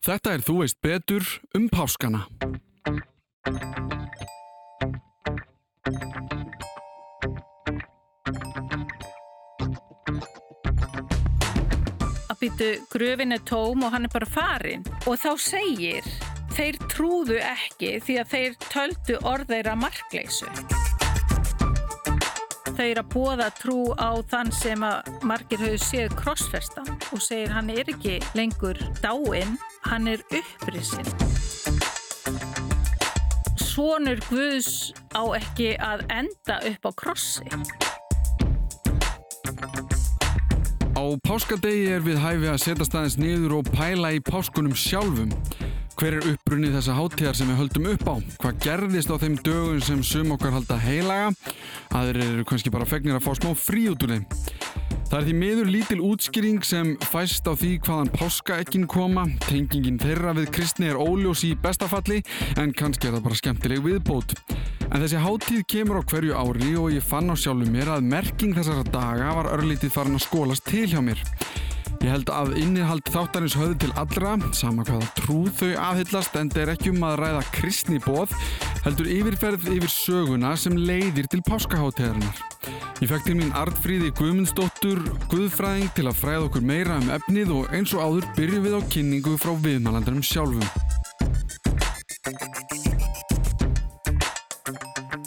Þetta er Þú veist betur um páskana. að býtu gröfin er tóm og hann er bara farin og þá segir þeir trúðu ekki því að þeir töldu orðeira markleysu eru að bóða trú á þann sem að margir höfðu séð krossfestan og segir hann er ekki lengur dáinn, hann er upprisinn Svonur Guðs á ekki að enda upp á krossi. Á páskadegi er við hæfi að setja staðins niður og pæla í páskunum sjálfum. Hver er uppbrunnið þessa hátíðar sem við höldum upp á? Hvað gerðist á þeim dögun sem sum okkar halda heilaga? Aðrir eru kannski bara fegnir að fá smá frí út úr þeim. Það er því miður lítil útskýring sem fæst á því hvaðan páskaekkin koma. Tengingin þeirra við kristni er óljós í bestafalli en kannski er það bara skemmtileg viðbót. En þessi hátíð kemur á hverju ári og ég fann á sjálfu mér að merking þessara daga var örlítið farin að skólast til hjá mér. Ég held að innihald þáttarins höfðu til allra, sama hvaða trúð þau aðhyllast en er ekki um að ræða kristni bóð, heldur yfirferð yfir söguna sem leiðir til páskaháttíðarinnar. Ég fekk til mín Artfríði Guðmundsdóttur, Guðfræðing til að fræða okkur meira um efnið og eins og áður byrjum við á kynningu frá viðmælandarum sjálfum.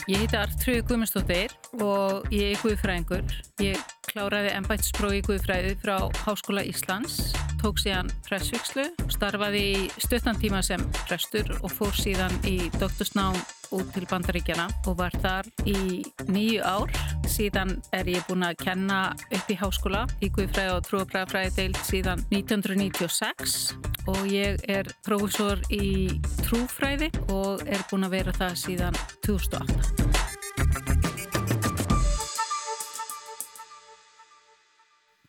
Ég heiti Artrúi Guðmundsdóttir og ég er Guðfræðingur. Ég kláraði ennbætsprófi í Guðfræði frá Háskóla Íslands, tók síðan pressvikslu, starfaði í stuttantíma sem prestur og fór síðan í doktorsnám út til Bandaríkjana og var þar í nýju ár. Síðan er ég búin að kenna upp í háskóla í Guðfræði og trúabræðafræði deilt síðan 1996 og ég er prófessor í trúfræði og er búin að vera það síðan 2008.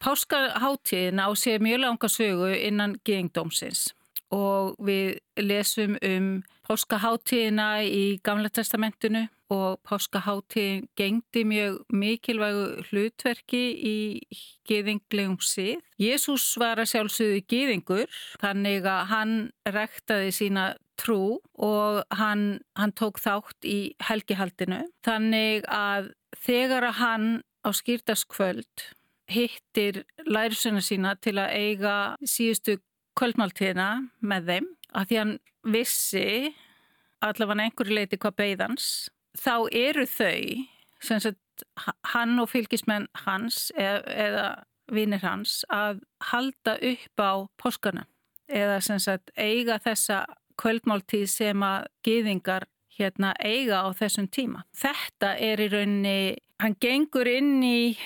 Páskaháttíðin á sér mjög langa sögu innan gengdómsins og við lesum um páskaháttíðina í Gamla testamentinu og páskaháttíðin gengdi mjög mikilvægu hlutverki í geðinglegum sið. Jésús var að sjálfsögðu geðingur þannig að hann rektaði sína trú og hann, hann tók þátt í helgihaldinu þannig að þegar að hann á skýrtaskvöld hittir lærisuna sína til að eiga síðustu kvöldmáltíðina með þeim að því hann vissi allavega einhverju leiti hvað beigðans þá eru þau sagt, hann og fylgismenn hans eða, eða vinnir hans að halda upp á póskana eða sagt, eiga þessa kvöldmáltíð sem að geðingar hérna eiga á þessum tíma. Þetta er í rauninni, hann gengur inn í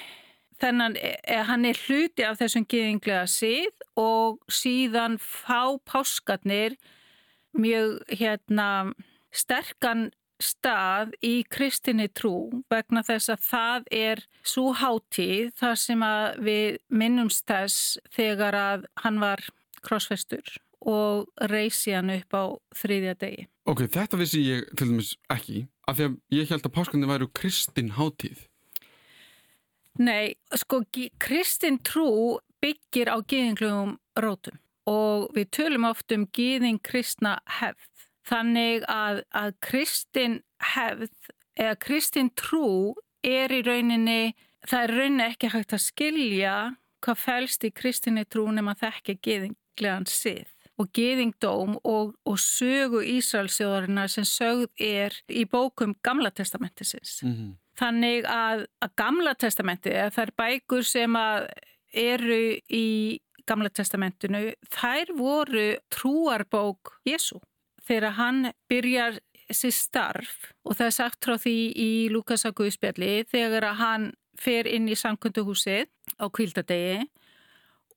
þennan, e, hann er hluti af þessum geðinglega síð og síðan fá páskarnir mjög hérna sterkan stað í kristinni trú vegna þess að það er svo hátíð þar sem að við minnumst þess þegar að hann var krossfestur og reysi hann upp á þriðja degi. Ok, þetta vissi ég til dæmis ekki af því að ég held að páskarnir væru kristin hátíð. Nei, sko, kristin trú byggir á gíðinglugum rótum og við tölum oft um gíðing kristna hefð. Þannig að, að kristin hefð eða kristin trú er í rauninni, það er rauninni ekki hægt að skilja hvað fælst í kristinni trú nema þekka gíðinglegan sið og geðingdóm og, og sögu Ísraelsjóðarina sem sögð er í bókum Gamla testamentisins. Mm -hmm. Þannig að, að Gamla testamenti, það er bækur sem eru í Gamla testamentinu, þær voru trúarbók Jésu. Þegar hann byrjar sér starf og það er sagt frá því í Lukasa Guðspjalli þegar hann fer inn í samkunduhúsið á kvildadegi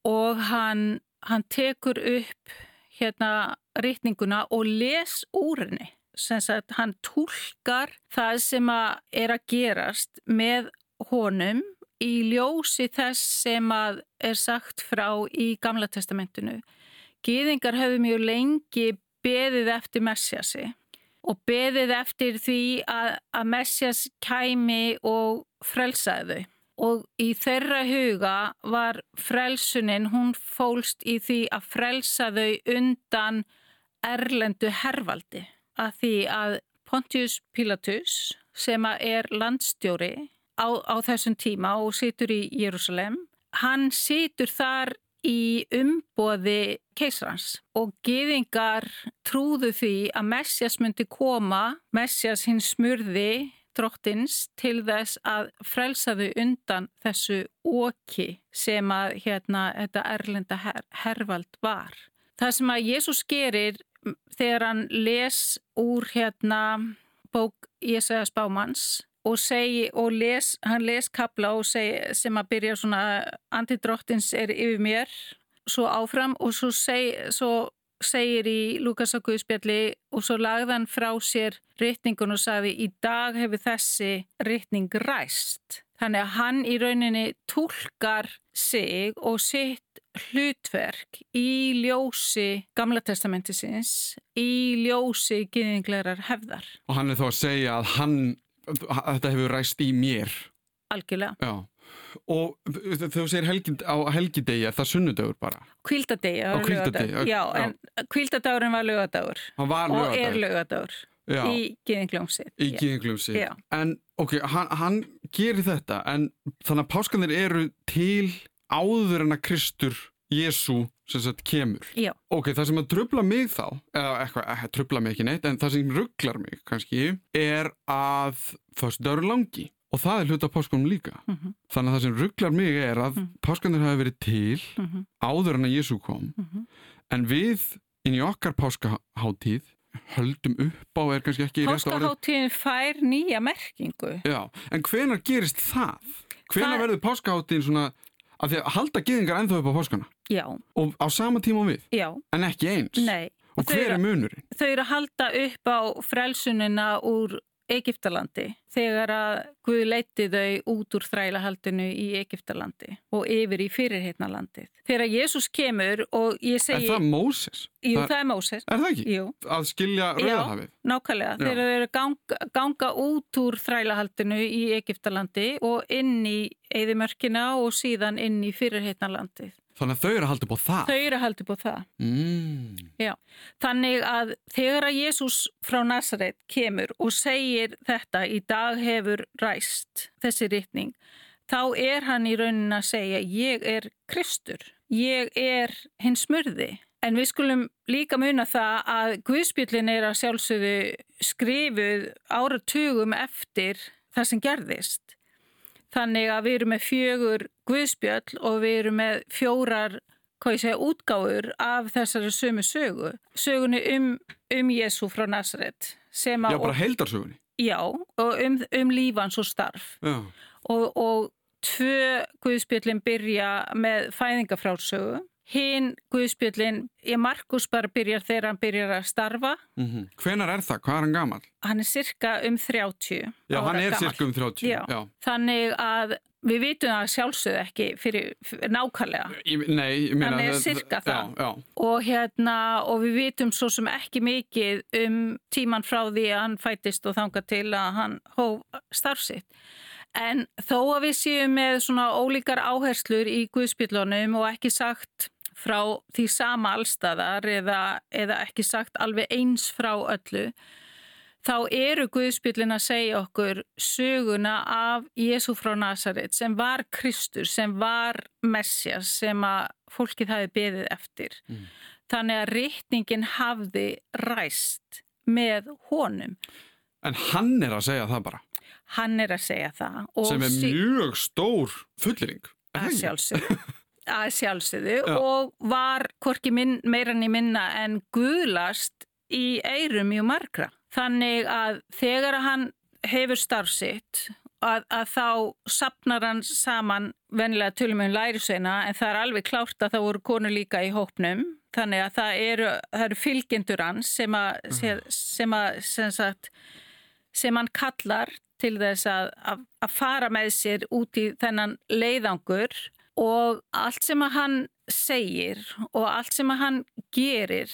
og hann, hann tekur upp hérna rítninguna og les úr henni sagt hann tólkar það sem að er að gerast með honum í ljósi þess sem að er sagt frá í Gamla testamentinu. Gýðingar hefur mjög lengi beðið eftir Messiasi og beðið eftir því að, að Messias kæmi og frelsaði þau og í þeirra huga var frelsunin, hún fólst í því að frelsa þau undan erlendu hervaldi að því að Pontius Pilatus sem er landstjóri á, á þessum tíma og situr í Jérúsalem, hann situr þar í umboði keisrans og geðingar trúðu því að Messias myndi koma, Messias hins smurði drottins til þess að frelsa þau undan þessu oki sem að hérna þetta erlenda her, hervald var. Það sem að Jésús gerir þegar hann les úr hérna bók Jésajas Bámans og, segi, og les, hann les kapla segi, sem að byrja svona antidrottins er yfir mér svo áfram og svo, seg, svo segir í Lukas á Guðspjalli og svo lagði hann frá sér rytningun og sagði í dag hefur þessi rytning ræst. Þannig að hann í rauninni tólkar sig og sitt hlutverk í ljósi Gamla testamentisins, í ljósi gyðinglegar hefðar. Og hann er þá að segja að hann þetta hefur ræst í mér. Algjörlega. Já. og þú segir helgi, á helgidegi er það sunnudögur bara? Kvíldadegi á kvíldadegi já, en kvíldadagurinn var lögadagur var og er lögadagur já. í Gýðingljómsið í Gýðingljómsið en ok, hann, hann gerir þetta en þannig að páskanir eru til áður en að Kristur Jésu sem sagt kemur. Já. Ok, það sem að trubla mig þá, eða eitthvað, eh, trubla mig ekki neitt, en það sem rugglar mig kannski, er að fyrst dagur langi og það er hluta páskunum líka. Mm -hmm. Þannig að það sem rugglar mig er að mm -hmm. páskanir hafi verið til -hmm. áður en að Jésu kom, mhm. en við inn í okkar páskaháttíð höldum upp á er kannski ekki Páskaháttíðin fær nýja merkingu. Já, en hvenar gerist það? Hvenar það... verður páskaháttíðin svona að því að halda geðingar ennþá upp á páskana Já. og á sama tíma við Já. en ekki eins Nei. og hver er munurinn? Þau eru að halda upp á frelsunina úr Egiptalandi þegar að Guð leiti þau út úr þrælahaldinu í Egiptalandi og yfir í fyrirheitnalandi. Þegar Jésús kemur og ég segi... Er það Móses? Jú, það, það er Móses. Er það ekki? Jú. Að skilja Rauðahafið? Já, nákvæmlega. Já. Þegar þau eru ganga, ganga út úr þrælahaldinu í Egiptalandi og inn í Eðimörkina og síðan inn í fyrirheitnalandið. Þannig að þau eru að halda upp á það? Þau eru að halda upp á það. Mm. Já. Þannig að þegar að Jésús frá Nazaret kemur og segir þetta í dag hefur ræst þessi rittning, þá er hann í raunin að segja ég er Kristur, ég er hins smurði. En við skulum líka muna það að Guðspjöldin er að sjálfsögðu skrifuð áratugum eftir það sem gerðist. Þannig að við erum með fjögur guðspjöll og við erum með fjórar, hvað ég segja, útgáður af þessari sömu sögu. Sögunni um, um Jésu frá Nazaret. Já, bara heildarsögunni? Já, og um, um lífans og starf. Já. Og, og tvö guðspjöllin byrja með fæðingafrálsögu hinn Guðspjöllin, ég Markus bara byrjar þegar hann byrjar að starfa. Mm -hmm. Hvenar er það? Hvað er hann gamal? Hann er cirka um 30. Já, hann er gamal. cirka um 30. Já. Já. Þannig að við vitum það sjálfsögðu ekki fyrir, fyrir nákvæmlega. Nei, ég meina... Hann er cirka það. Já, og hérna, og við vitum svo sem ekki mikið um tíman frá því að hann fætist og þanga til að hann hóf starfsitt. En þó að við séum með svona ólíkar áherslur í Guðspillunum og ekki sagt frá því sama allstæðar eða, eða ekki sagt alveg eins frá öllu, þá eru Guðspillin að segja okkur söguna af Jésu frá Nazaret sem var Kristur, sem var Messias, sem að fólkið hafi beðið eftir. Mm. Þannig að reytningin hafði ræst með honum. En hann er að segja það bara? Hann er að segja það. Sem er mjög stór fullering. Að sjálfsögðu. að sjálfsögðu Já. og var hvorki minn, meirann í minna en guðlast í eirum mjög margra. Þannig að þegar hann hefur starfsitt að, að þá sapnar hann saman venilega tölum um lærisveina en það er alveg klárt að það voru konu líka í hópnum þannig að það eru, það eru fylgjendur hans sem að, mm. sem, að sem, sagt, sem hann kallar til þess að, að, að fara með sér út í þennan leiðangur og allt sem að hann segir og allt sem að hann gerir,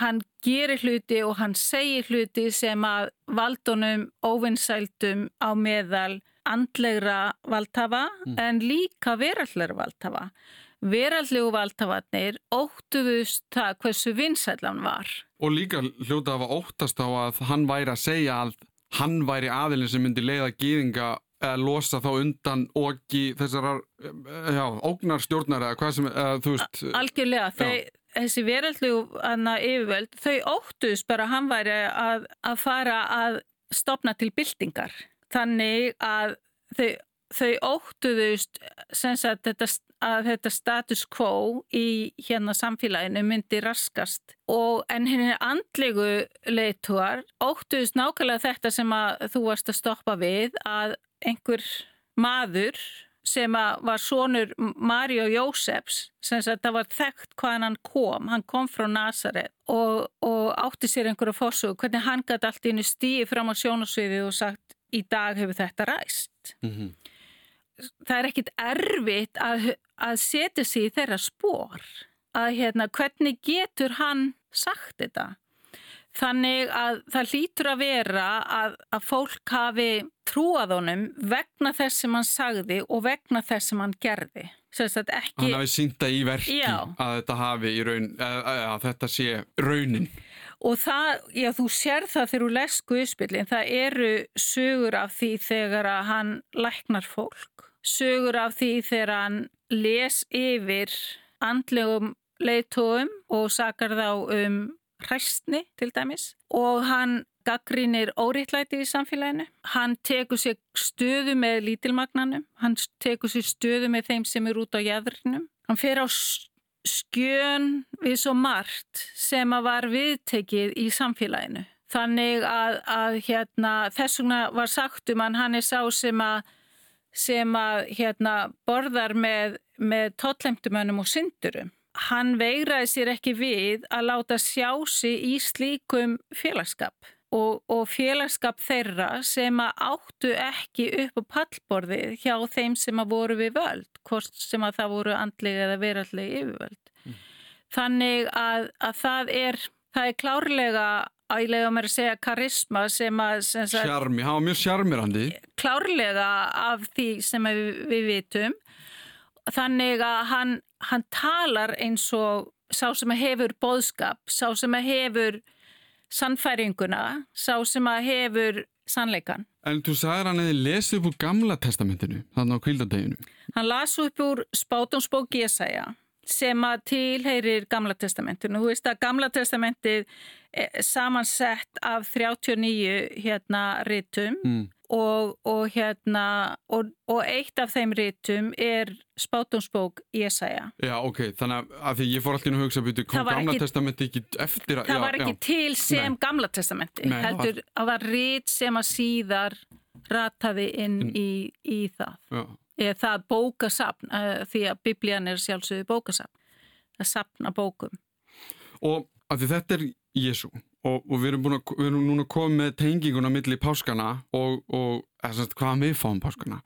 hann gerir hluti og hann segir hluti sem að valdunum óvinnsældum á meðal andlegra valdhafa en líka verallegra valdhafa. Verallegu valdhafarnir óttuðust það hversu vinsællan var. Og líka hljóta að hafa óttast á að hann væri að segja að hann væri aðilin sem myndi leiða gýðinga eða losa þá undan oki þessarar, eh, já, ógnar stjórnar eða hvað sem, eða þú veist. Algjörlega, þau, þessi veraldlegu anna yfirvöld, þau óttuðust bara að hann væri að, að fara að stopna til byltingar. Þannig að þau, þau óttuðust sagt þetta, að þetta status quo í hérna samfélaginu myndi raskast. Og en henni andlegu leituar óttuðust nákvæmlega þetta sem að þú varst að stoppa við að einhver maður sem var sonur Mario Jósefs sem að það var þekkt hvaðan hann kom. Hann kom frá Nazaret og, og átti sér einhverja fórsug hvernig hann gæti allt innu stíi fram á sjónasviði og sagt í dag hefur þetta ræst. Mm -hmm. það er ekkit erfitt að, að setja sig í þeirra spór að hérna hvernig getur hann sagt þetta Þannig að það hlýtur að vera að, að fólk hafi trúað honum vegna þess sem hann sagði og vegna þess sem hann gerði. Ekki... Hann hafi sínda í verki já. að þetta hafi í raun, að, að þetta sé raunin. Og það, já þú sér það þegar þú les Guðspillin, það eru sögur af því þegar hann læknar fólk. Sögur af því þegar hann les yfir andlegum leitóum og sakar þá um hræstni til dæmis og hann gaggrínir óriðtlæti í samfélaginu. Hann tekur sér stöðu með lítilmagnanum, hann tekur sér stöðu með þeim sem er út á jæðrinum. Hann fer á skjön við svo margt sem að var viðtekið í samfélaginu. Þannig að, að hérna, þess vegna var sagt um hann, hann er sá sem að, sem að hérna, borðar með, með totlemtumönnum og syndurum hann veigraði sér ekki við að láta sjá sig í slíkum félagskap og, og félagskap þeirra sem að áttu ekki upp á pallborðið hjá þeim sem að voru við völd, hvort sem að það voru andlega eða verallega yfirvöld. Mm. Þannig að, að það er, það er klárlega ægilega mér að segja karisma sem að... Sjarmi, hann var mjög sjarmirandi. Klárlega af því sem við, við vitum þannig að hann, hann talar eins og sá sem að hefur boðskap, sá sem að hefur sannfæringuna, sá sem að hefur sannleikan. En þú sagði hann eða lesið upp úr gamla testamentinu, þannig á kvildadeginu. Hann las upp úr spátumsbók Jésaja sem að tilheyrir gamla testamentinu. Þú veist að gamla testamentið samansett af 39 hérna rítum mm og, og hérna og, og eitt af þeim rítum er spátumsbók Jésaja Já, ok, þannig að því ég fór alltaf inn að hugsa byrju, kom Gamla ekki, testamenti ekki eftir að Það já, var ekki já. til sem Nei. Gamla testamenti Nei, heldur að það var rít sem að síðar rataði inn in. í, í það eða það bókasapn því að biblían er sjálfsögðu bókasapn það sapna bókum Og að því þetta er Jésu og, og við, erum að, við erum núna komið með tenginguna millir páskana og, og sagt, hvaðan við fáum páskana.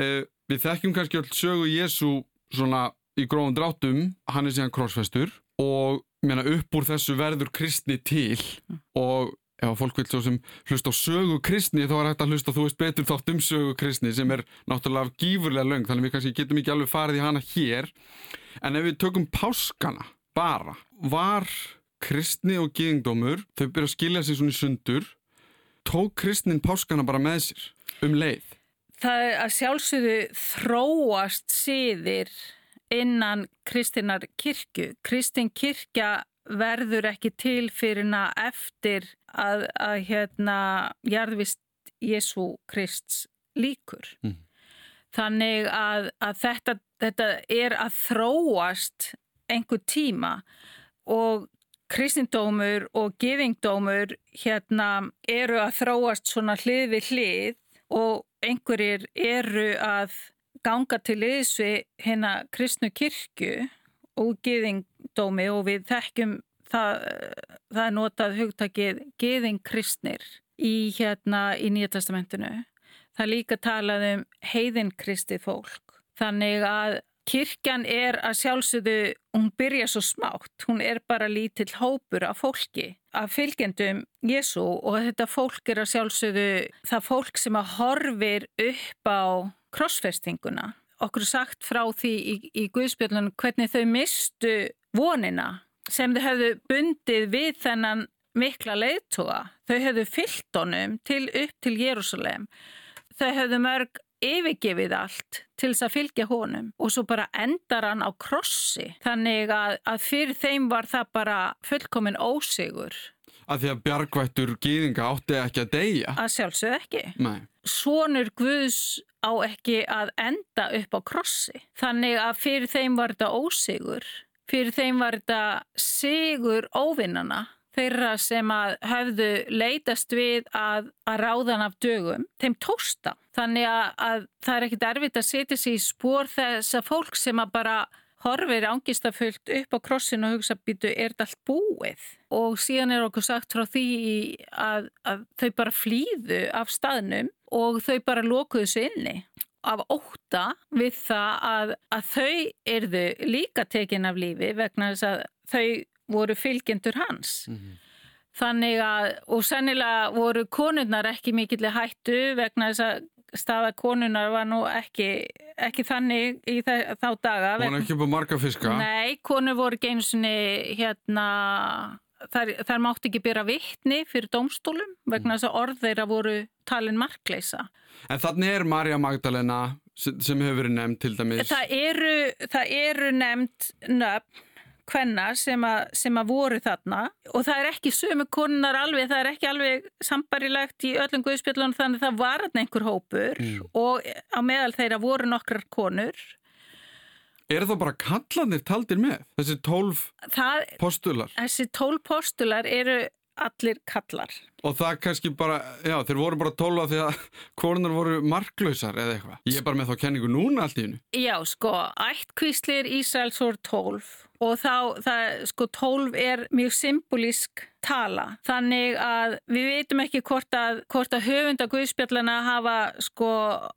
Eh, við þekkjum kannski öll sögu Jésu svona í gróðum drátum hann er síðan krossfestur og mena, upp úr þessu verður kristni til. Og ef fólk vil svo sem hlusta á sögu kristni þá er hægt að hlusta, þú veist betur þátt um sögu kristni sem er náttúrulega gífurlega löng þannig við kannski getum ekki alveg farið í hana hér. En ef við tökum páskana bara, var kristni og geðingdómur, þau byrja að skilja sér svona í sundur, tók kristnin páskana bara með sér um leið? Það er að sjálfsögðu þróast síðir innan kristinnar kirkju. Kristin kirkja verður ekki til fyrir eftir að, að hérna jarðvist Jésu Krist líkur. Mm. Þannig að, að þetta, þetta er að þróast einhver tíma og kristindómur og geðingdómur hérna eru að þróast svona hlið við hlið og einhverjir eru að ganga til liðsvi hérna kristnu kirkju og geðingdómi og við þekkjum það, það er notað hugtakið geðingkristnir í hérna í Nýja testamentinu. Það líka talað um heiðinkristið fólk. Þannig að, kirkjan er að sjálfsögðu, hún byrja svo smátt, hún er bara lítill hópur af fólki, af fylgjendum Jésu og þetta fólk er að sjálfsögðu það fólk sem að horfir upp á krossfestinguna. Okkur sagt frá því í, í Guðspjöldunum hvernig þau mistu vonina sem þau hefðu bundið við þennan mikla leiðtóa. Þau hefðu fyllt honum til upp til Jérúsalem. Þau hefðu mörg yfirgefið allt til þess að fylgja honum. Og svo bara endar hann á krossi. Þannig að, að fyrir þeim var það bara fullkomin ósigur. Að því að bjargvættur gýðinga átti ekki að deyja. Að sjálfsögð ekki. Nei. Svonur Guðs á ekki að enda upp á krossi. Þannig að fyrir þeim var þetta ósigur. Fyrir þeim var þetta sigur óvinnana þeirra sem að höfðu leitast við að, að ráðan af dögum, þeim tósta. Þannig að, að það er ekkit erfitt að setja sér í spór þess að fólk sem að bara horfir ángistafullt upp á krossinu og hugsa býtu er þetta allt búið og síðan er okkur sagt frá því að, að þau bara flýðu af staðnum og þau bara lokuðu sér inni af óta við það að, að þau erðu líka tekin af lífi vegna þess að þau voru fylgjendur hans. Mm -hmm. Þannig að, og sennilega voru konurnar ekki mikill hættu vegna þess að staða konurnar var nú ekki, ekki þannig í það, þá daga. Hún er ekki búið marga fiska? Nei, konur voru geinsinni hérna, þar, þar mátti ekki byrja vittni fyrir domstólum vegna þess að orð þeirra voru talin markleisa. En þannig er Marja Magdalena sem hefur verið nefnd til dæmis? Það eru, það eru nefnd nöfn hvenna sem, sem að voru þarna og það er ekki sömu konunar alveg, það er ekki alveg sambarilegt í öllum guðspjallunum þannig að það var einhver hópur mm. og á meðal þeirra voru nokkrar konur. Er það bara kallanir taldir með? Þessi tólf postular? Þessi tólf postular eru allir kallar. Og það kannski bara, já þeir voru bara tólfa því að konunar voru marklausar eða eitthvað. Ég er bara með þá kenningu núna allt í hennu. Já sko, ættkvíslir Ísraels voru tólf og þá, það, sko, tólf er mjög symbolísk tala. Þannig að við veitum ekki hvort að, hvort að höfunda Guðspjallana hafa, sko,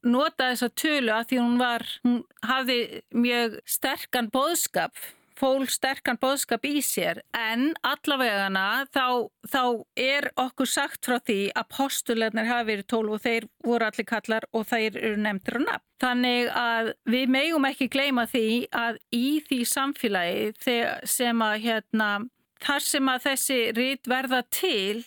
notað þessa tölu að því hún var, hún hafði mjög sterkan boðskap fól sterkan boðskap í sér en allavegana þá, þá er okkur sagt frá því að postulegnar hafi verið tólf og þeir voru allir kallar og þeir eru nefndir á nafn. Þannig að við megum ekki gleyma því að í því samfélagi sem að hérna, þar sem að þessi rít verða til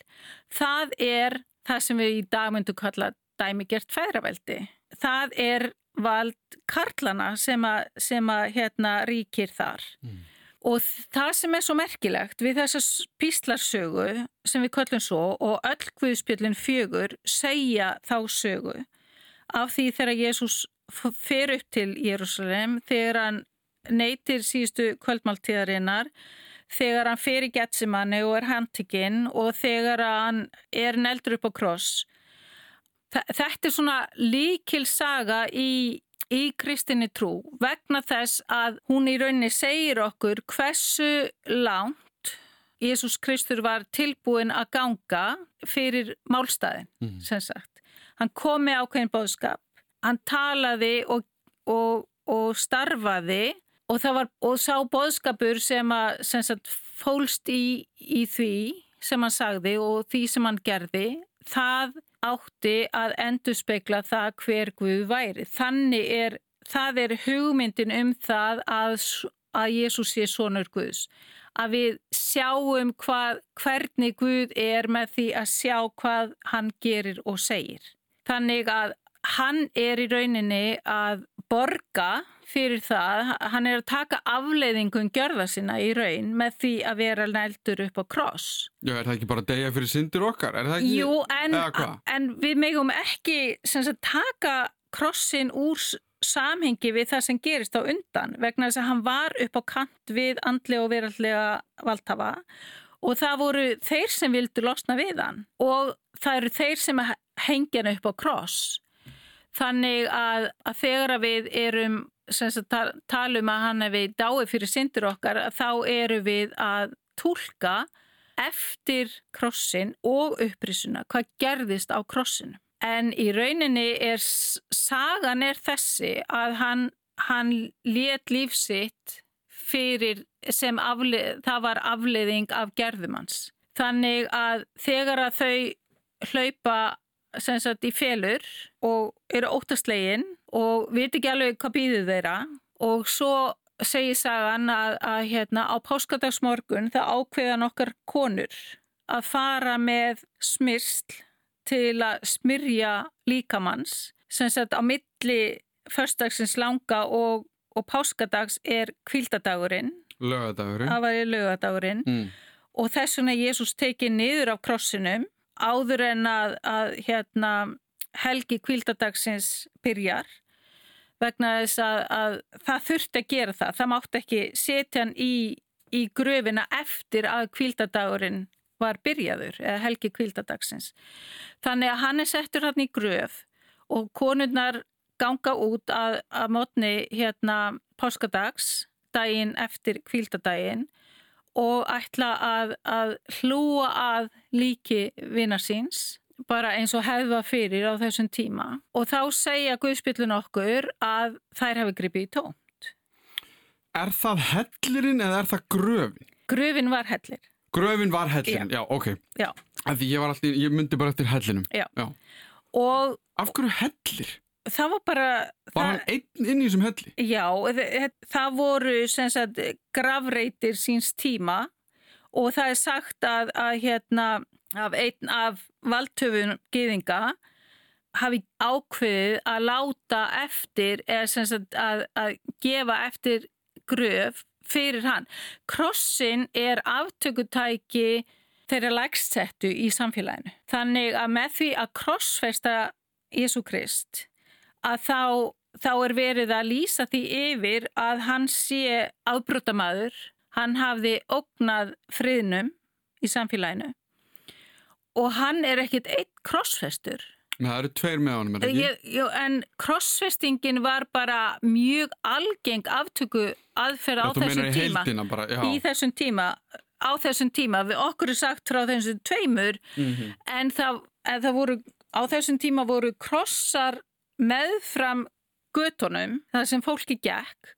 það er það sem við í dag myndum kalla dæmigert fæðraveldi. Það er vald karlana sem að, sem að hérna ríkir þar. Mm. Og það sem er svo merkilegt við þessa píslarsögu sem við köllum svo og öll Guðspjöldin fjögur segja þá sögu af því þegar Jésús fer upp til Jérúsalem, þegar hann neytir síðustu kvöldmáltíðarinnar, þegar hann fer í Getsemanni og er handtikinn og þegar hann er neldur upp á kross Þetta er svona líkil saga í, í kristinni trú vegna þess að hún í rauninni segir okkur hversu langt Jésús Kristur var tilbúin að ganga fyrir málstæðin, mm. sem sagt. Hann kom með ákveðin bóðskap, hann talaði og, og, og starfaði og það var og sá bóðskapur sem að sem sagt, fólst í, í því sem hann sagði og því sem hann gerði, það átti að endurspegla það hver Guð væri. Þannig er, það er hugmyndin um það að, að Jésús sé sonur Guðs. Að við sjáum hvað, hvernig Guð er með því að sjá hvað hann gerir og segir. Þannig að hann er í rauninni að borga fyrir það, hann er að taka afleiðingum gjörða sinna í raun með því að vera nældur upp á kross. Já, er það ekki bara degja fyrir syndir okkar? Ekki... Jú, en, en við megum ekki sagt, taka krossin úr samhengi við það sem gerist á undan vegna þess að hann var upp á kant við andlega og verallega valdhafa og það voru þeir sem vildu losna við hann og það eru þeir sem hengja hann upp á kross. Þannig að, að þegar við erum talum að hann hefði dái fyrir syndir okkar þá eru við að tólka eftir krossin og upprisuna hvað gerðist á krossinu. En í rauninni er sagan er þessi að hann, hann let lífsitt fyrir sem afleið, það var afleiðing af gerðumanns. Þannig að þegar að þau hlaupa sagt í felur og eru óttastlegin og veit ekki alveg hvað býður þeirra. Og svo segir sagan að, að hérna á páskadagsmorgun það ákveða nokkar konur að fara með smyrsl til að smyrja líkamanns sem sagt á milli förstagsins langa og, og páskadags er kvíldadagurinn Lögadagurinn. það var í lögadagurinn Mm. og þess vegna Jésús tekið niður af krossinum áður en að, að hérna, helgi kvíldadagsins byrjar vegna þess að, að það þurfti að gera það. Það mátti ekki setja hann í, í gröfina eftir að kvíldadagurinn var byrjaður, helgi kvíldadagsins. Þannig að hann er settur hann í gröf og konurnar ganga út að, að mótni hérna páskadags, daginn eftir kvíldadaginn og ætla að, að hlúa að líki vina síns bara eins og hefða fyrir á þessum tíma og þá segja Guðspillun okkur að þær hafi gripið í tóm. Er það hellirinn eða er það gröfin? Gröfin var hellir. Gröfin var hellirinn, já, ok. Já. Því ég alltaf, ég myndi bara eftir hellinum. Já. já. Og Af hverju hellir? það var bara... Var það, hann einn inn í þessum helli? Já, það, það voru sem sagt gravreitir síns tíma og það er sagt að, að hérna af einn af valdtöfun gyðinga hafi ákveðið að láta eftir eða að, að gefa eftir gröf fyrir hann. Krossin er aftökutæki þeirra lægstsettu í samfélaginu. Þannig að með því að krossfesta Jésu Krist að þá, þá er verið að lýsa því yfir að hann sé afbrótamaður, hann hafði ógnað friðnum í samfélaginu og hann er ekkit eitt krossfestur. Nei, það eru tveir með honum, er það ekki? Ég, jú, en krossfestingin var bara mjög algeng aftöku aðferð á þessum tíma. bara. Í þessum tíma, á þessum tíma, við okkur er sagt frá þessum tveimur, Mhm. en það, en það voru, á þessum tíma voru krossar meðfram götunum, það sem fólki gekk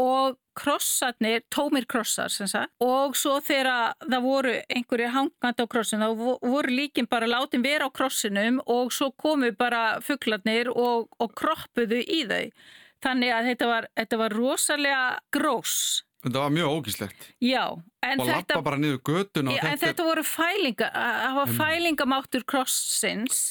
og krossarnir, tómir krossar sagt, og svo þegar það voru einhverjir hangandi á krossinu, þá vo- voru líkin bara látin vera á krossinum og svo komu bara fugglarnir og, og kroppuðu í þau. Þannig að þetta var, þetta var rosalega grós. Þetta var mjög ógíslegt. Já, en þetta... en þetta, þetta voru fælinga, það var fælingamáttur krossins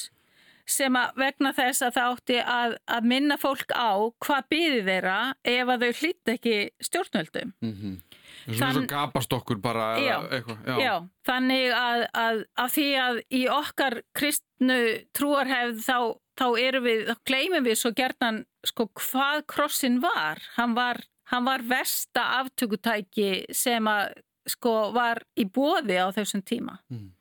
sem að vegna þess að það átti að, að minna fólk á hvað býði þeirra ef að þau hlýtt ekki stjórnvöldum. mm -hmm. Þann- svo gapast okkur bara Já. eitthvað. Já. þannig að, að, að því að í okkar kristnu trúarhefð þá, þá erum við, þá gleymum við svo gerðan sko hvað krossin var. Hann var, hann var versta aftökutæki sem að sko var í bóði á þessum tíma. Mm.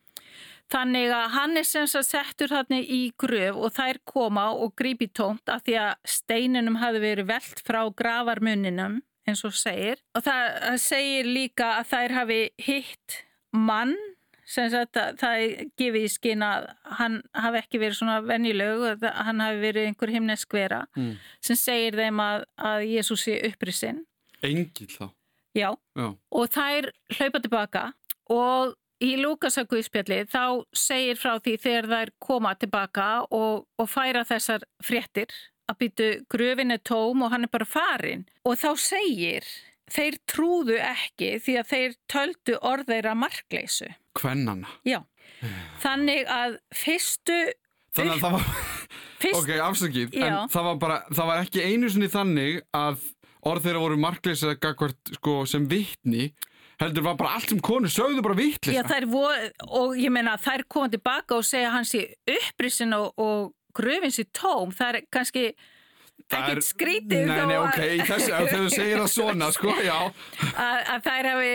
Þannig að hann er sem sagt settur hann í gröf og þær koma og grípi tómt af því að steininum hafi verið velt frá gravarmuninum eins og segir. Og það segir líka að þær hafi hitt mann sem sagt að það gefið í skinn að hann hafi ekki verið svona venjulegu, að hann hafi verið einhver himnesk vera Mm. sem segir þeim að, að Jésús sé upprisinn. Engil þá. Já, Já. og þær hlaupa tilbaka og í Lúkasaguðspjalli þá segir frá því þegar þær koma tilbaka og, og færa þessar fréttir að byttu gröfin er tóm og hann er bara farin og þá segir þeir trúðu ekki því að þeir töldu orðeira markleysu. Kvennana. Já, þannig að fyrstu, Þannig að það var, fyrst, ok, afsakið, en það var bara, það var ekki einu sinni þannig að orð þeirra voru markleysið gagvart sko, sem vittni, heldur var bara allt sem konur sögðu bara vittleysa. já þær voru, og ég meina þær koma tilbaka og segja hans í upprisin og, og gröfin sér tóm, það er kannski ekkert er- skrítið Nei, nei, ok, í þessu, ef þau segir það svona, sko, já. að, að þær hafi,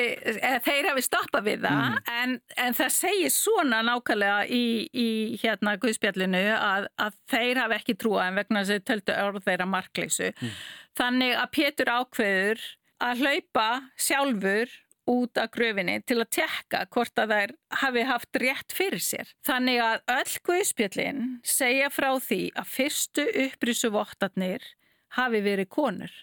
þeir hafi stoppað við það Mm. en, en það segir svona nákvæmlega í, í hérna Guðspjallinu að, að þeir hafi ekki trúað en vegna þess að þeir töldu orð þeirra markleysu. Mm. Þannig að Pétur ákveður að hlaupa sjálfur út af gröfinni til að tekka hvort að þær hafi haft rétt fyrir sér. Þannig að öll Guðspjallin segja frá því að fyrstu upprísu vottarnir hafi verið konur.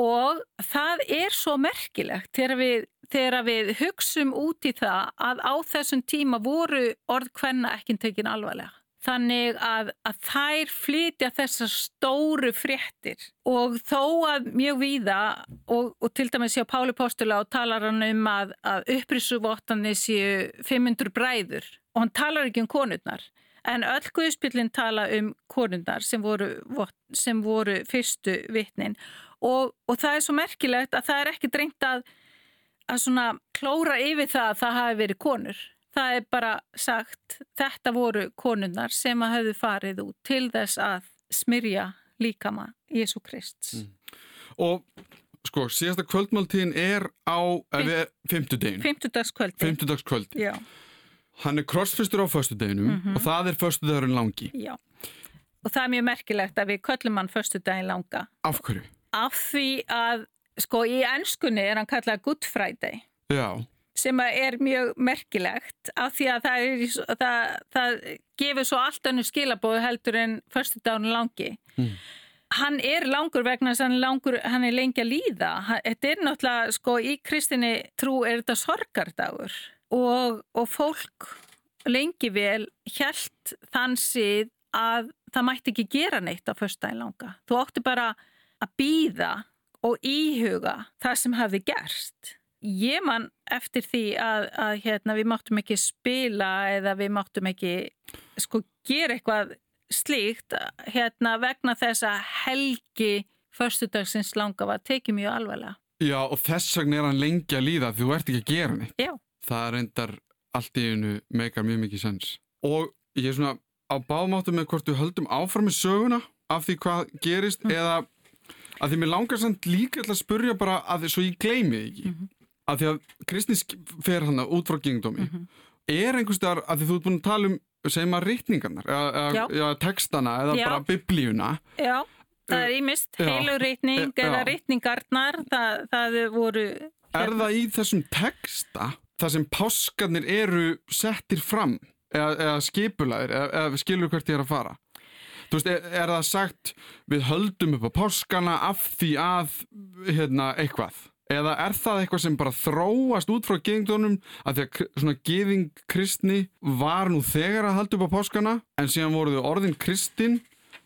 og það er svo merkilegt þegar við, þegar við hugsum út í það að á þessum tíma voru orð hvenna ekki tekin alvarlega. Þannig að, að þær flytja þessar stóru fréttir. Og þó að mjög víða og, og til dæmis séu Páli Postula og talar hann um að, að upprissuvottanir séu 500 bræður. Og hann talar ekki um konurnar. En öll guðspillin tala um konurnar sem voru, sem voru fyrstu vittnin og, og það er svo merkilegt að það er ekki drengt að, að klóra yfir það að það hafi verið konur það er bara sagt þetta voru konunnar sem að hafðu farið út til þess að smyrja líkama Jésu Krist mm. og sko síðasta kvöldmáltíðin er á fymtudegin fymtudagskvöld hann er krossfyrstur á föstudeginum mm -hmm. og það er föstudagurinn langi. Já. Og það er mjög merkilegt að við köllum hann föstudagin langa. Af hverju? af því að sko í ennskunni er hann kallað Good Friday. Já sem er mjög merkilegt af því að það, er, það, það gefur svo allt önnu skilabóðu heldur en förstu daginu langi. Mm. Hann er langur vegna þess að hann, er lengi að líða. Þetta er náttúrulega, sko, í kristinni trú er þetta sorgardagur og, og fólk lengi vel helt þansið að það mætti ekki gera neitt á förstu daginu langa. Þú ótti bara að býða og íhuga það sem hafi gerst ég man eftir því að, að hérna, við máttum ekki spila eða við máttum ekki sko gera eitthvað slíkt hérna, vegna þess að helgi förstudagsins langa var tekið mjög alvarlega. Já og þess vegna er hann lengi að líða því þú ert ekki að gera neitt. Já. Það reyndar allt í einu meikar mjög mikið sens. Og ég er svona á báðmáttu með hvort við höldum áfram með söguna af því hvað gerist mm. eða að því mér langar samt líka að spurja bara að því svo ég gleymi ekki. Mm -hmm að því að Kristins fer hann út frá gengdómi mm -hmm. er einhverstaðar að því þú ert búin að tala um segjum að rítningarnar eða, eða textana eða já. bara biblíuna. Já, það er ímist heilurítning eða rítningarnar það, það voru Er það í þessum texta það sem páskarnir eru settir fram eða, eða skipulaðir eða, eða skilur hvert ég er að fara? Þú veist, er, er það sagt við höldum upp á páskana af því að hérna, eitthvað eða er það eitthvað sem bara þróast út frá geðingdónum að því að svona geðing kristni var nú þegar að halda upp á páskana en síðan voruðu orðin kristin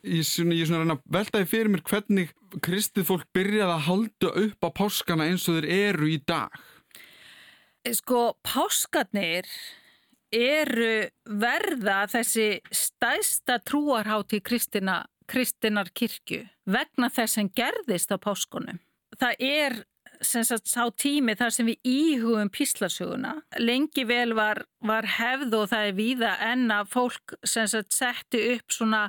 ég svona, ég svona veltaði fyrir mér hvernig kristið fólk byrjaði að halda upp á páskana eins og þeir eru í dag? Sko, páskarnir eru verða þessi stæsta trúarhátti kristina, kristinar kirkju vegna þess sem gerðist á páskunum. Það er sagt, sá tími þar sem við íhugum píslarsuguna. Lengi vel var, var hefð og það er víða en að fólk sagt, setti upp svona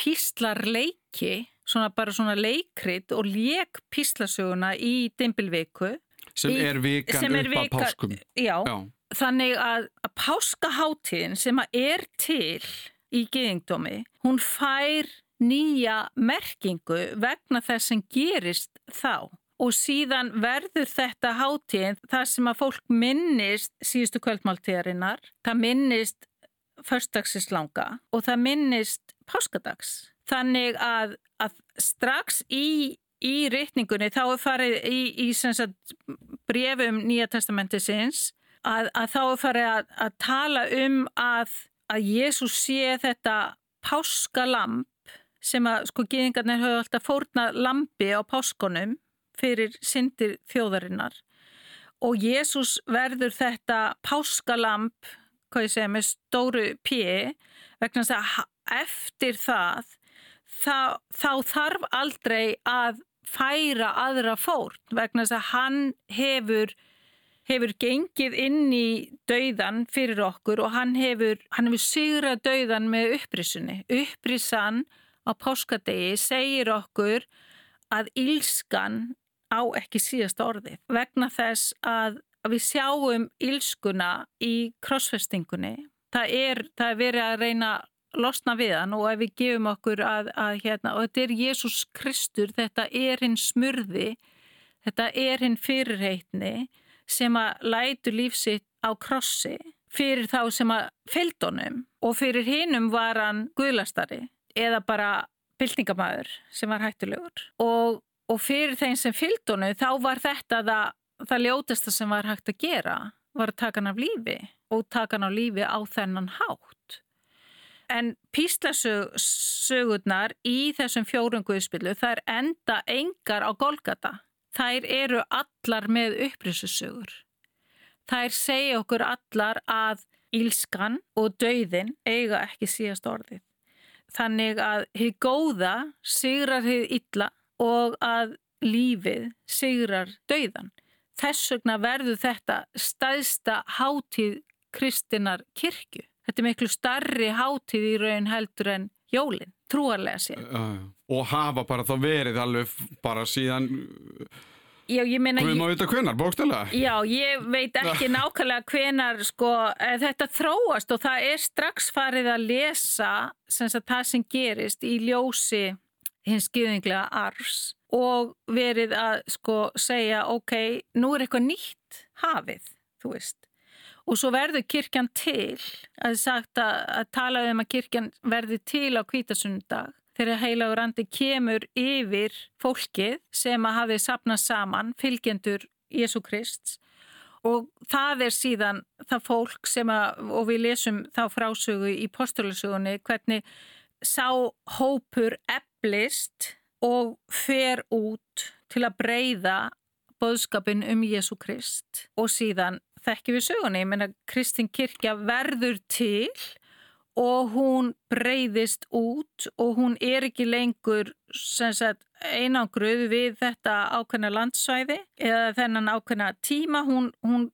píslarleiki, svona bara svona leikrit og leik píslarsuguna í dimbilviku. Sem er vikan sem er upp vika, á páskum. Já, já. þannig að, að páskaháttíðin sem að er til í geðingdómi, hún fær nýja merkingu vegna þess sem gerist þá og síðan verður þetta hátíðin þar sem að fólk minnist síðustu kvöldmáltíðarinnar, það minnist förstagsins langa og það minnist páskadags. Þannig að, að strax í, í rítningunni þá er farið í, í sagt, brefum Nýja testamenti sinns að, að þá er farið að, að tala um að, Jésús sé þetta páskalamp sem að sko geðingarnir höfðu alltaf fórnað lampi á páskonum fyrir syndir þjóðarinnar og Jésús verður þetta páskalamp, hvað ég segja, með stóru pí vegna þess að eftir það þá, þá þarf aldrei að færa aðra fórn vegna þess að hann hefur hefur gengið inn í dauðan fyrir okkur og hann hefur, hann hefur sigrað dauðan með upprissunni. Upprissan á páskadegi segir okkur að ílskan á ekki síðasta orði vegna þess að við sjáum ílskuna í krossfestingunni. Það er, það er verið að reyna losna við hann og ef við gefum okkur að, að hérna, og þetta er Jésús Kristur, þetta er hinn smurði, þetta er hinn fyrirreitni sem að lætu lífsitt á krossi fyrir þá sem að fylgdónum og fyrir hinnum var hann guðlastari eða bara byltingamæður sem var hættulegur. Og og fyrir þeim sem fylgdónu þá var þetta það, það ljótasta sem var hægt að gera var að taka hann af lífi og taka hann af lífi á þennan hátt. En píslasögurnar í þessum fjórum guðspillu þær enda engar á Golgata. Þær eru allar með upprisusögur. Þær segja okkur allar að ílskan og dauðin eiga ekki síðast orðið. Þannig að hið góða sigrar hið illa og að lífið sigrar dauðan. Þess vegna verður þetta staðsta hátíð kristinar kirkju. Þetta er miklu starri hátíð í raun heldur en jólinn, trúarlega sér. Uh, og hafa bara þá verið alveg bara síðan Já, ég meina... Við má vita hvenar, bókstælega. Já, ég veit ekki nákvæmlega hvenar sko, þetta þróast og það er strax farið að lesa sem það sem gerist í ljósi hins skýðinglega arfs og verið að sko segja ok, nú er eitthvað nýtt hafið, þú veist. Og svo verður kirkjan til, að sagt að, að tala um að kirkjan verður til á kvítasundag þegar heilagur andi kemur yfir fólkið sem að hafi sapnað saman, fylgjendur Jésu Krist og það er síðan það fólk sem að, og við lesum þá frásögu í postulisugunni, hvernig sá hópur eblist og fer út til að breyða boðskapin um Jésu Krist. Og síðan þekkjum við sögunni, ég menna Kristin Kirkja verður til og hún breyðist út og hún er ekki lengur einangruð við þetta ákveðna landsvæði eða þennan ákveðna tíma, hún, hún,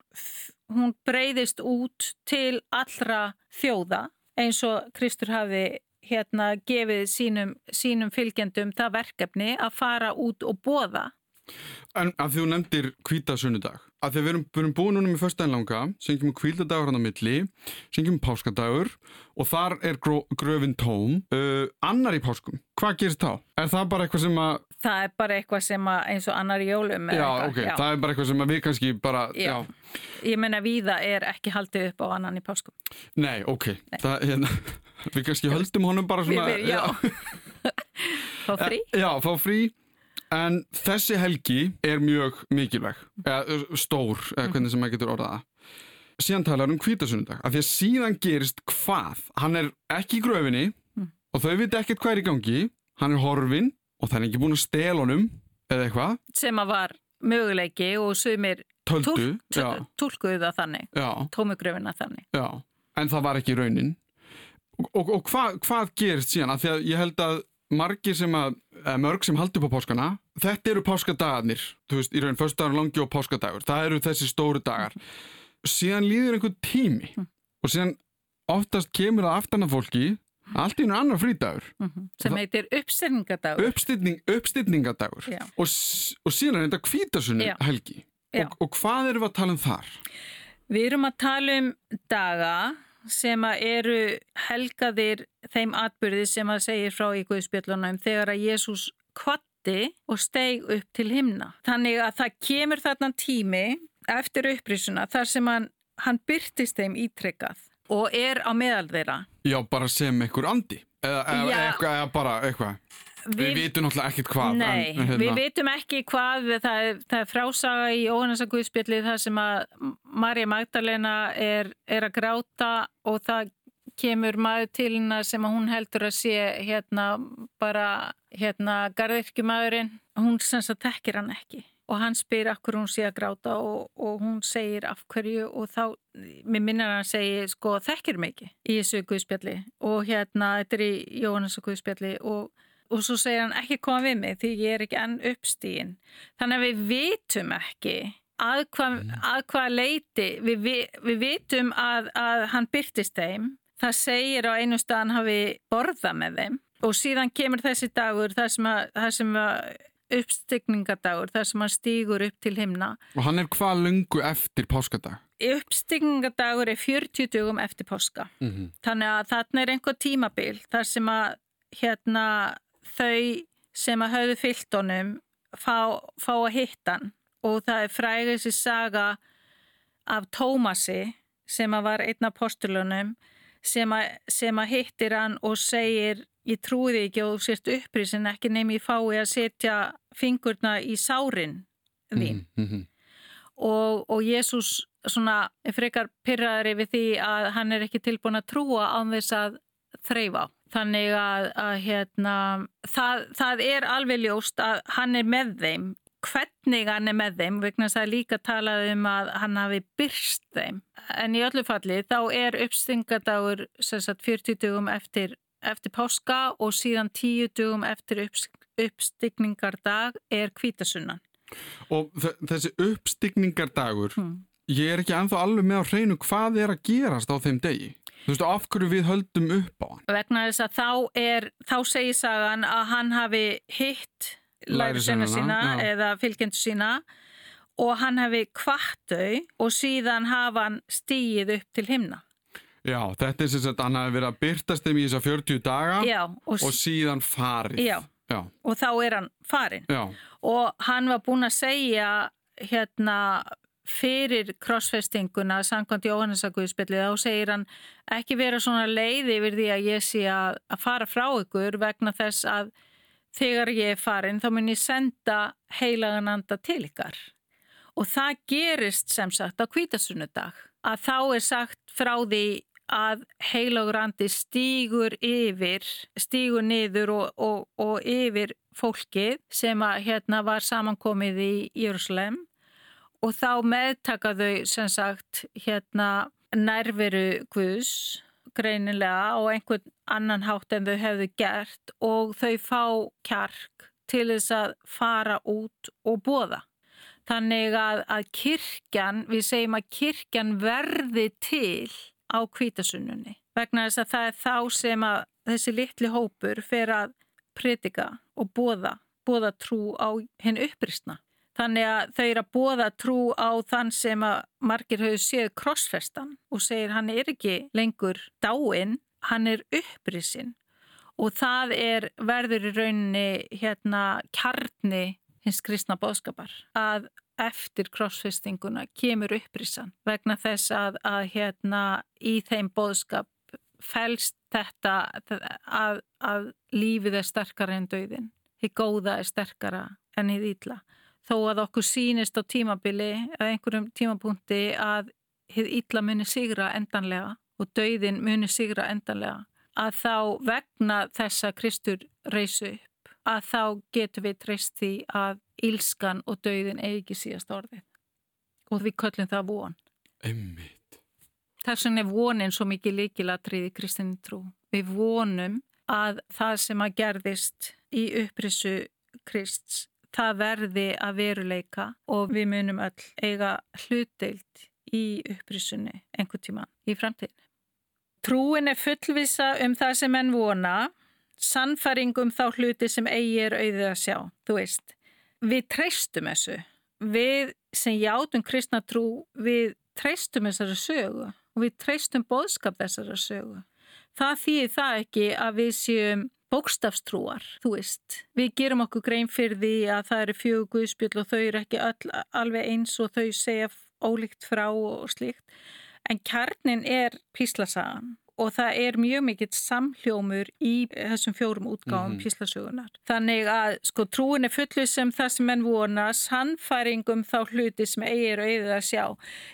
hún breyðist út til allra þjóða eins og Kristur hafi hérna gefið sínum, sínum fylgjendum það verkefni að fara út og bóða En að þú nefndir kvítasunnudag, að við erum, búin núna með förstæðinlanga, sengjum við kvítadagur hann á milli, sengjum við páskadagur og þar er gró, gröfin tóm, uh, annar í páskum, hvað gerist þá? Er það bara eitthvað sem að... Það er bara eitthvað sem að eins og annar í jólum. Já, eitthvað, ok, já. það er bara eitthvað sem að við kannski bara... Já, já. ég menna viða er ekki haldið upp á annan í páskum. Nei, ok, Nei. Það, hérna, við kannski höldum honum bara svona... Við, já, fá frí. Já, fá frí. En þessi helgi er mjög mikilvæg, eða stór, eða hvernig sem maður getur orðaða. Síðan talar um kvítasundag, af því að síðan gerist hvað? Hann er ekki í gröfinni mm. og þau viti ekkert hvað er í gangi, hann er horfin og það er ekki búin að stela honum eða eitthvað. Sem að var möguleiki og sumir töldu, tólkuðu það þannig, tómi gröfinna þannig. Já, en það var ekki raunin. Og, og, og hvað, gerist síðan? Af því að ég held að margir sem að, mörg sem haldi upp á páskana, þetta eru páskadagarnir, þú veist, í raun förstdagar langi og páskadagur, það eru þessi stóru dagar. Síðan líður einhvern tími mm. og síðan oftast kemur það aftan af fólki, allt í einu annar frídagur. Mm -hmm. Sem heitir uppstyrningadagur. Uppstyrning, uppstyrningadagur og, og síðan er þetta kvítasunni helgi. Og, og hvað eru við að tala um þar? Við erum að tala um daga sem eru helgaðir þeim atbyrði sem að segir frá í Guðspjöllunum þegar að Jésús kvatti og steig upp til himna. Þannig að það kemur þarna tími eftir upprísuna þar sem hann, hann byrtist þeim ítrekkað og er á meðal þeirra. Já, bara sem einhver andi eða, eða, eða bara eitthvað. Við, við vitum náttúrulega ekkert hvað. Nei, en, hérna. við vitum ekki hvað, það það er frásaga í Óhannasaguðspjalli þar sem að Marja Magdalena er, er að gráta og það kemur maður til hennar sem að hún heldur að sé hérna bara hérna garðirkjumæðurinn, hún sem það tekkir hann ekki og hann spyr akkur hún sé að gráta og, og hún segir af hverju og þá, mér minnar hann að segja sko þekkir mig ekki í þessu guðspjalli og hérna þetta er í Jóhannasaguðspjalli og og svo segir hann ekki koma við mig því ég er ekki enn uppstíðin þannig að við vitum ekki að hvað, að hvað leiti við, við, við vitum að, að hann byrtist þeim. Það segir á einu staðan hafi borða með þeim. Og síðan kemur þessi dagur þar sem að, þar sem að uppstygningadagur þar sem hann stýgur upp til himna. Og hann er hvað lungu eftir páskadag? Uppstygningadagur er 40 dugum eftir páska. Mm -hmm. þannig að þarna er einhver tímabil þar sem að hérna þau sem að hafðu fyllt honum fá, fá að hitta hann og það er frægir sér saga af Tómasi sem að var einn af postulunum sem að, sem að hittir hann og segir ég því ekki og þú sért upprisin ekki nefn ég fái að setja fingurna í sárin þín Mm -hmm. og, og Jésús svona frekar pyrraðari við því að hann er ekki tilbúin að trúa án þess að þreyfa á. Þannig að, að hérna, það, það er alveg ljóst að hann er með þeim, hvernig hann er með þeim, vegna þess að líka talað um að hann hafi byrst þeim. En í öllu falli þá er uppstingadagur sagt, 40 dugum eftir, eftir páska og síðan 10 dugum eftir upps, uppstigningardag er kvítasunnan. Og þessi uppstigningardagur, Hmm. Ég er ekki ennþá alveg með á hreinu hvað er að gerast á þeim degi. Þú veist, af hverju við höldum upp á hann? vegna þess að þá er, þá segir sagan að hann hafi hitt lærisveina sína já. eða fylgjendur sína og hann hafi kvartau og síðan hafa hann stíið upp til himna. Já, þetta er sem sagt, hann hafi verið að byrtast þeim í þessa 40 daga Já, og, og síðan farið. Já. Já, og þá er hann farin. já, Og hann var búinn að segja hérna fyrir krossfestinguna samkvæmt Jóhannesaguðspillið þá segir hann ekki vera svona leið yfir því að ég sé að, að fara frá ykkur vegna þess að þegar ég er farin þá mun ég senda heilagan anda til ykkar. Og það gerist sem sagt á kvítasunnudag að þá er sagt frá því að heilagur andi stígur yfir, stígur niður og, og, og yfir fólkið sem að hérna var samankomið í Jérúsalem og þá meðtaka þau sem sagt hérna nærveru Guðs greinilega og einhvern annan hátt en þau hefðu gert og þau fá kjark til þess að fara út og bóða. Þannig að, að kirkjan, við segjum að kirkjan verði til á kvítasunnunni vegna þess að það er þá sem að þessi litli hópur fer að predika og bóða, bóða trú á hinn uppristna. Þannig að þau eru að bóða trú á þann sem að margir höfðu séð krossfestan og segir hann er ekki lengur dáinn, hann er upprisinn og það er verður í rauninni hérna kjarni hins kristna bóðskapar að eftir krossfestinguna kemur upprissan vegna þess að, að hérna í þeim bóðskap fælst þetta að, að lífið er sterkara en döðin. Þið góða er sterkara en þið ítla. Þó að okkur sínist á tímabili að einhverjum tímapunkti að þið ítla muni sigra endanlega og döðin muni sigra endanlega að þá vegna þessa Kristur reysu upp að þá getum við treyst því að ílskan og döðin eigi ekki síðast orðið og við köllum það von. einmitt. Þess vegna er vonin svo mikið líkilatrið í kristinni trú. Við vonum að það sem að gerðist í upprissu Krists, það verði að veruleika og við munum öll eiga hlutdeilt í upprissunni einhver tíma í framtíðinu. Trúin er fullvisa um það sem enn vona, sannfæring um þá hluti sem eigi er auðið að sjá. Þú veist, við treystum þessu. Við sem játum kristna trú, við treystum þessari sögu og við treystum boðskap þessara sögu. Það þýðir það ekki að við séum bókstafstrúar, þú veist. Við gerum okkur grein fyrir því að það eru fjögur guðspjöld og þau eru ekki öll, alveg eins og þau segja ólíkt frá og slíkt. En kjarnin er píslasagan og það er mjög mikill samhljómur í þessum fjórum útgáðum mm -hmm. píslasögunar. Þannig að sko trúin er fullið sem það sem menn vona, sannfæringum þá hluti sem eigir og eigið að sjá.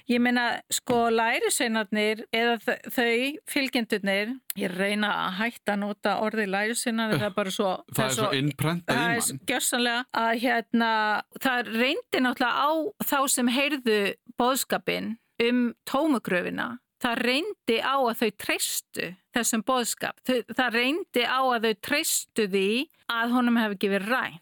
Ég meina sko lærisveinarnir eða þau fylgjendurnir, ég reyna að hætta að nota orði lærisveinar, það er bara svo... Það, er svo innprenta í mann. Það er gjössanlega að hérna, það reyndi náttúrulega á þá sem heyrðu bóðskapin um tómugröfina það reyndi á að þau treystu þessum boðskap. Það reyndi á að þau treystu því að honum hefði verið rænt.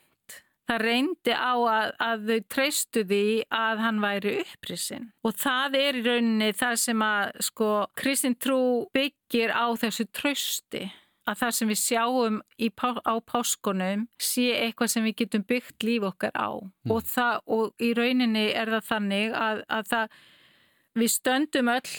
Það reyndi á að, að þau treystu því að hann væri upprisinn. Og það er í rauninni það sem að sko Kristinn trú byggir á þessu trösti. Að það sem við sjáum pá, á páskonum sé eitthvað sem við getum byggt líf okkar á. Mm. Og, það, og í rauninni er það þannig að, að það, við stöndum öll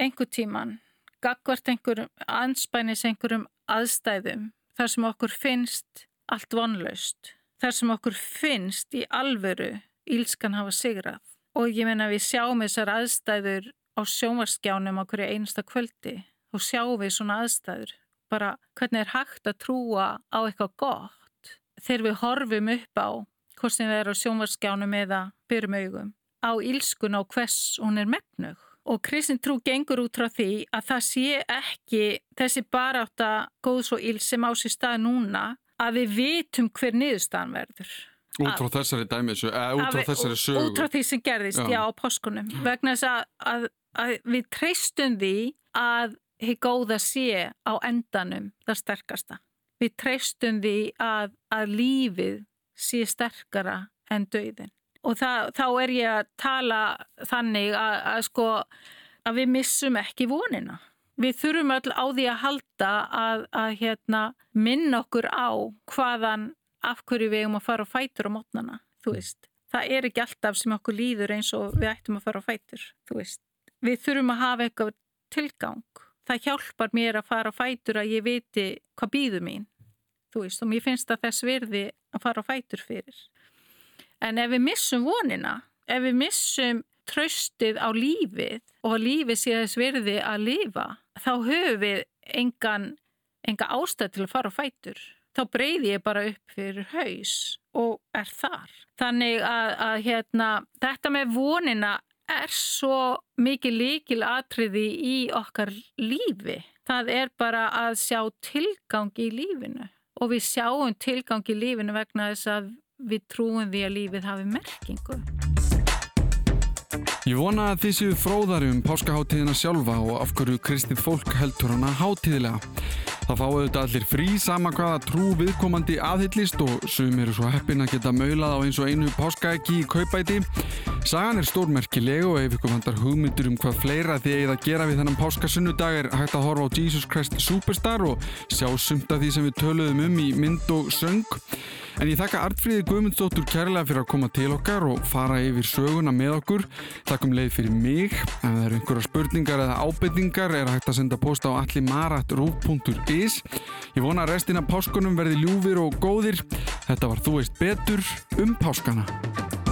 einhver tíman, gagvart einhverjum anspænis einhverjum aðstæðum, þar sem okkur finnst allt vonlaust, þar sem okkur finnst í alvöru ílskan hafa sigrað. Og ég menna við sjáum þessar aðstæður á sjómarskjánum á hverju einasta kvöldi og sjáum við svona aðstæður bara hvernig er hægt að trúa á eitthvað gott þegar við horfum upp á hvort sem við erum á sjónvarskjánum eða byrjum augum á ílskun á hvers hún er megnug. Og kristin trú gengur út frá því að það sé ekki þessi baráta góðs og íls sem á sér stað núna að við vitum hver niðurstaðan verður. Út frá þessari dæmis, eða út frá þessari sögu. Út frá því sem gerðist, já, já á páskunum. Vegna þess að, að, að við treystum því að hér góða sé á endanum það sterkasta. Við treystum því að, að lífið sé sterkara en döðin. Og það, þá er ég að tala þannig að, að sko að við missum ekki vonina. Við þurfum öll á því að halda að, að hérna, minna okkur á hvaðan af hverju við eigum að fara á fætur á mótnana, þú veist. Það er ekki alltaf sem okkur líður eins og við ættum að fara á fætur, þú veist. Við þurfum að hafa eitthvað tilgang. Það hjálpar mér að fara á fætur að ég viti hvað býður mín, þú veist. Og mér finnst að þess verði að fara á fætur fyrir. En ef við missum vonina, ef við missum tröstið á lífið og lífið sé þess verði að lifa, þá höfum við engan, enga ástæð til að fara á fætur. Þá breyði ég bara upp fyrir haus og er þar. Þannig að, að hérna, þetta með vonina er svo mikið líkil atriði í okkar lífi. Það er bara að sjá tilgang í lífinu og við sjáum tilgang í lífinu vegna þess að við trúum því að lífið hafi merkingu. Ég vona að þið séu fróðari um páskaháttíðina sjálfa og af hverju kristið fólk heldur hana háttíðilega. Það fáu auðvitað allir frí sama hvaða trú viðkomandi aðhyllist og sum eru svo heppin að geta maulað á eins og einu páskaeggi í kaupæti. Sagan er stórmerkileg og ef ykkur vandar hugmyndur um hvað fleira þið eigið að gera við þennan páskasunnudag er hægt að horfa á Jesus Christ Superstar og sjá sumt af því sem við töluðum um í mynd og söng. En ég þakka Artfríði Guðmundsdóttur kærlega fyrir að koma til okkar og fara yfir söguna með okkur. Takkum leið fyrir mig. Ef það eru einhverja spurningar eða ábyrningar er hægt að senda posta á allimarat.ru.is. Ég vona að restina páskunum verði ljúfir og góðir. Þetta var Þú veist betur um páskana.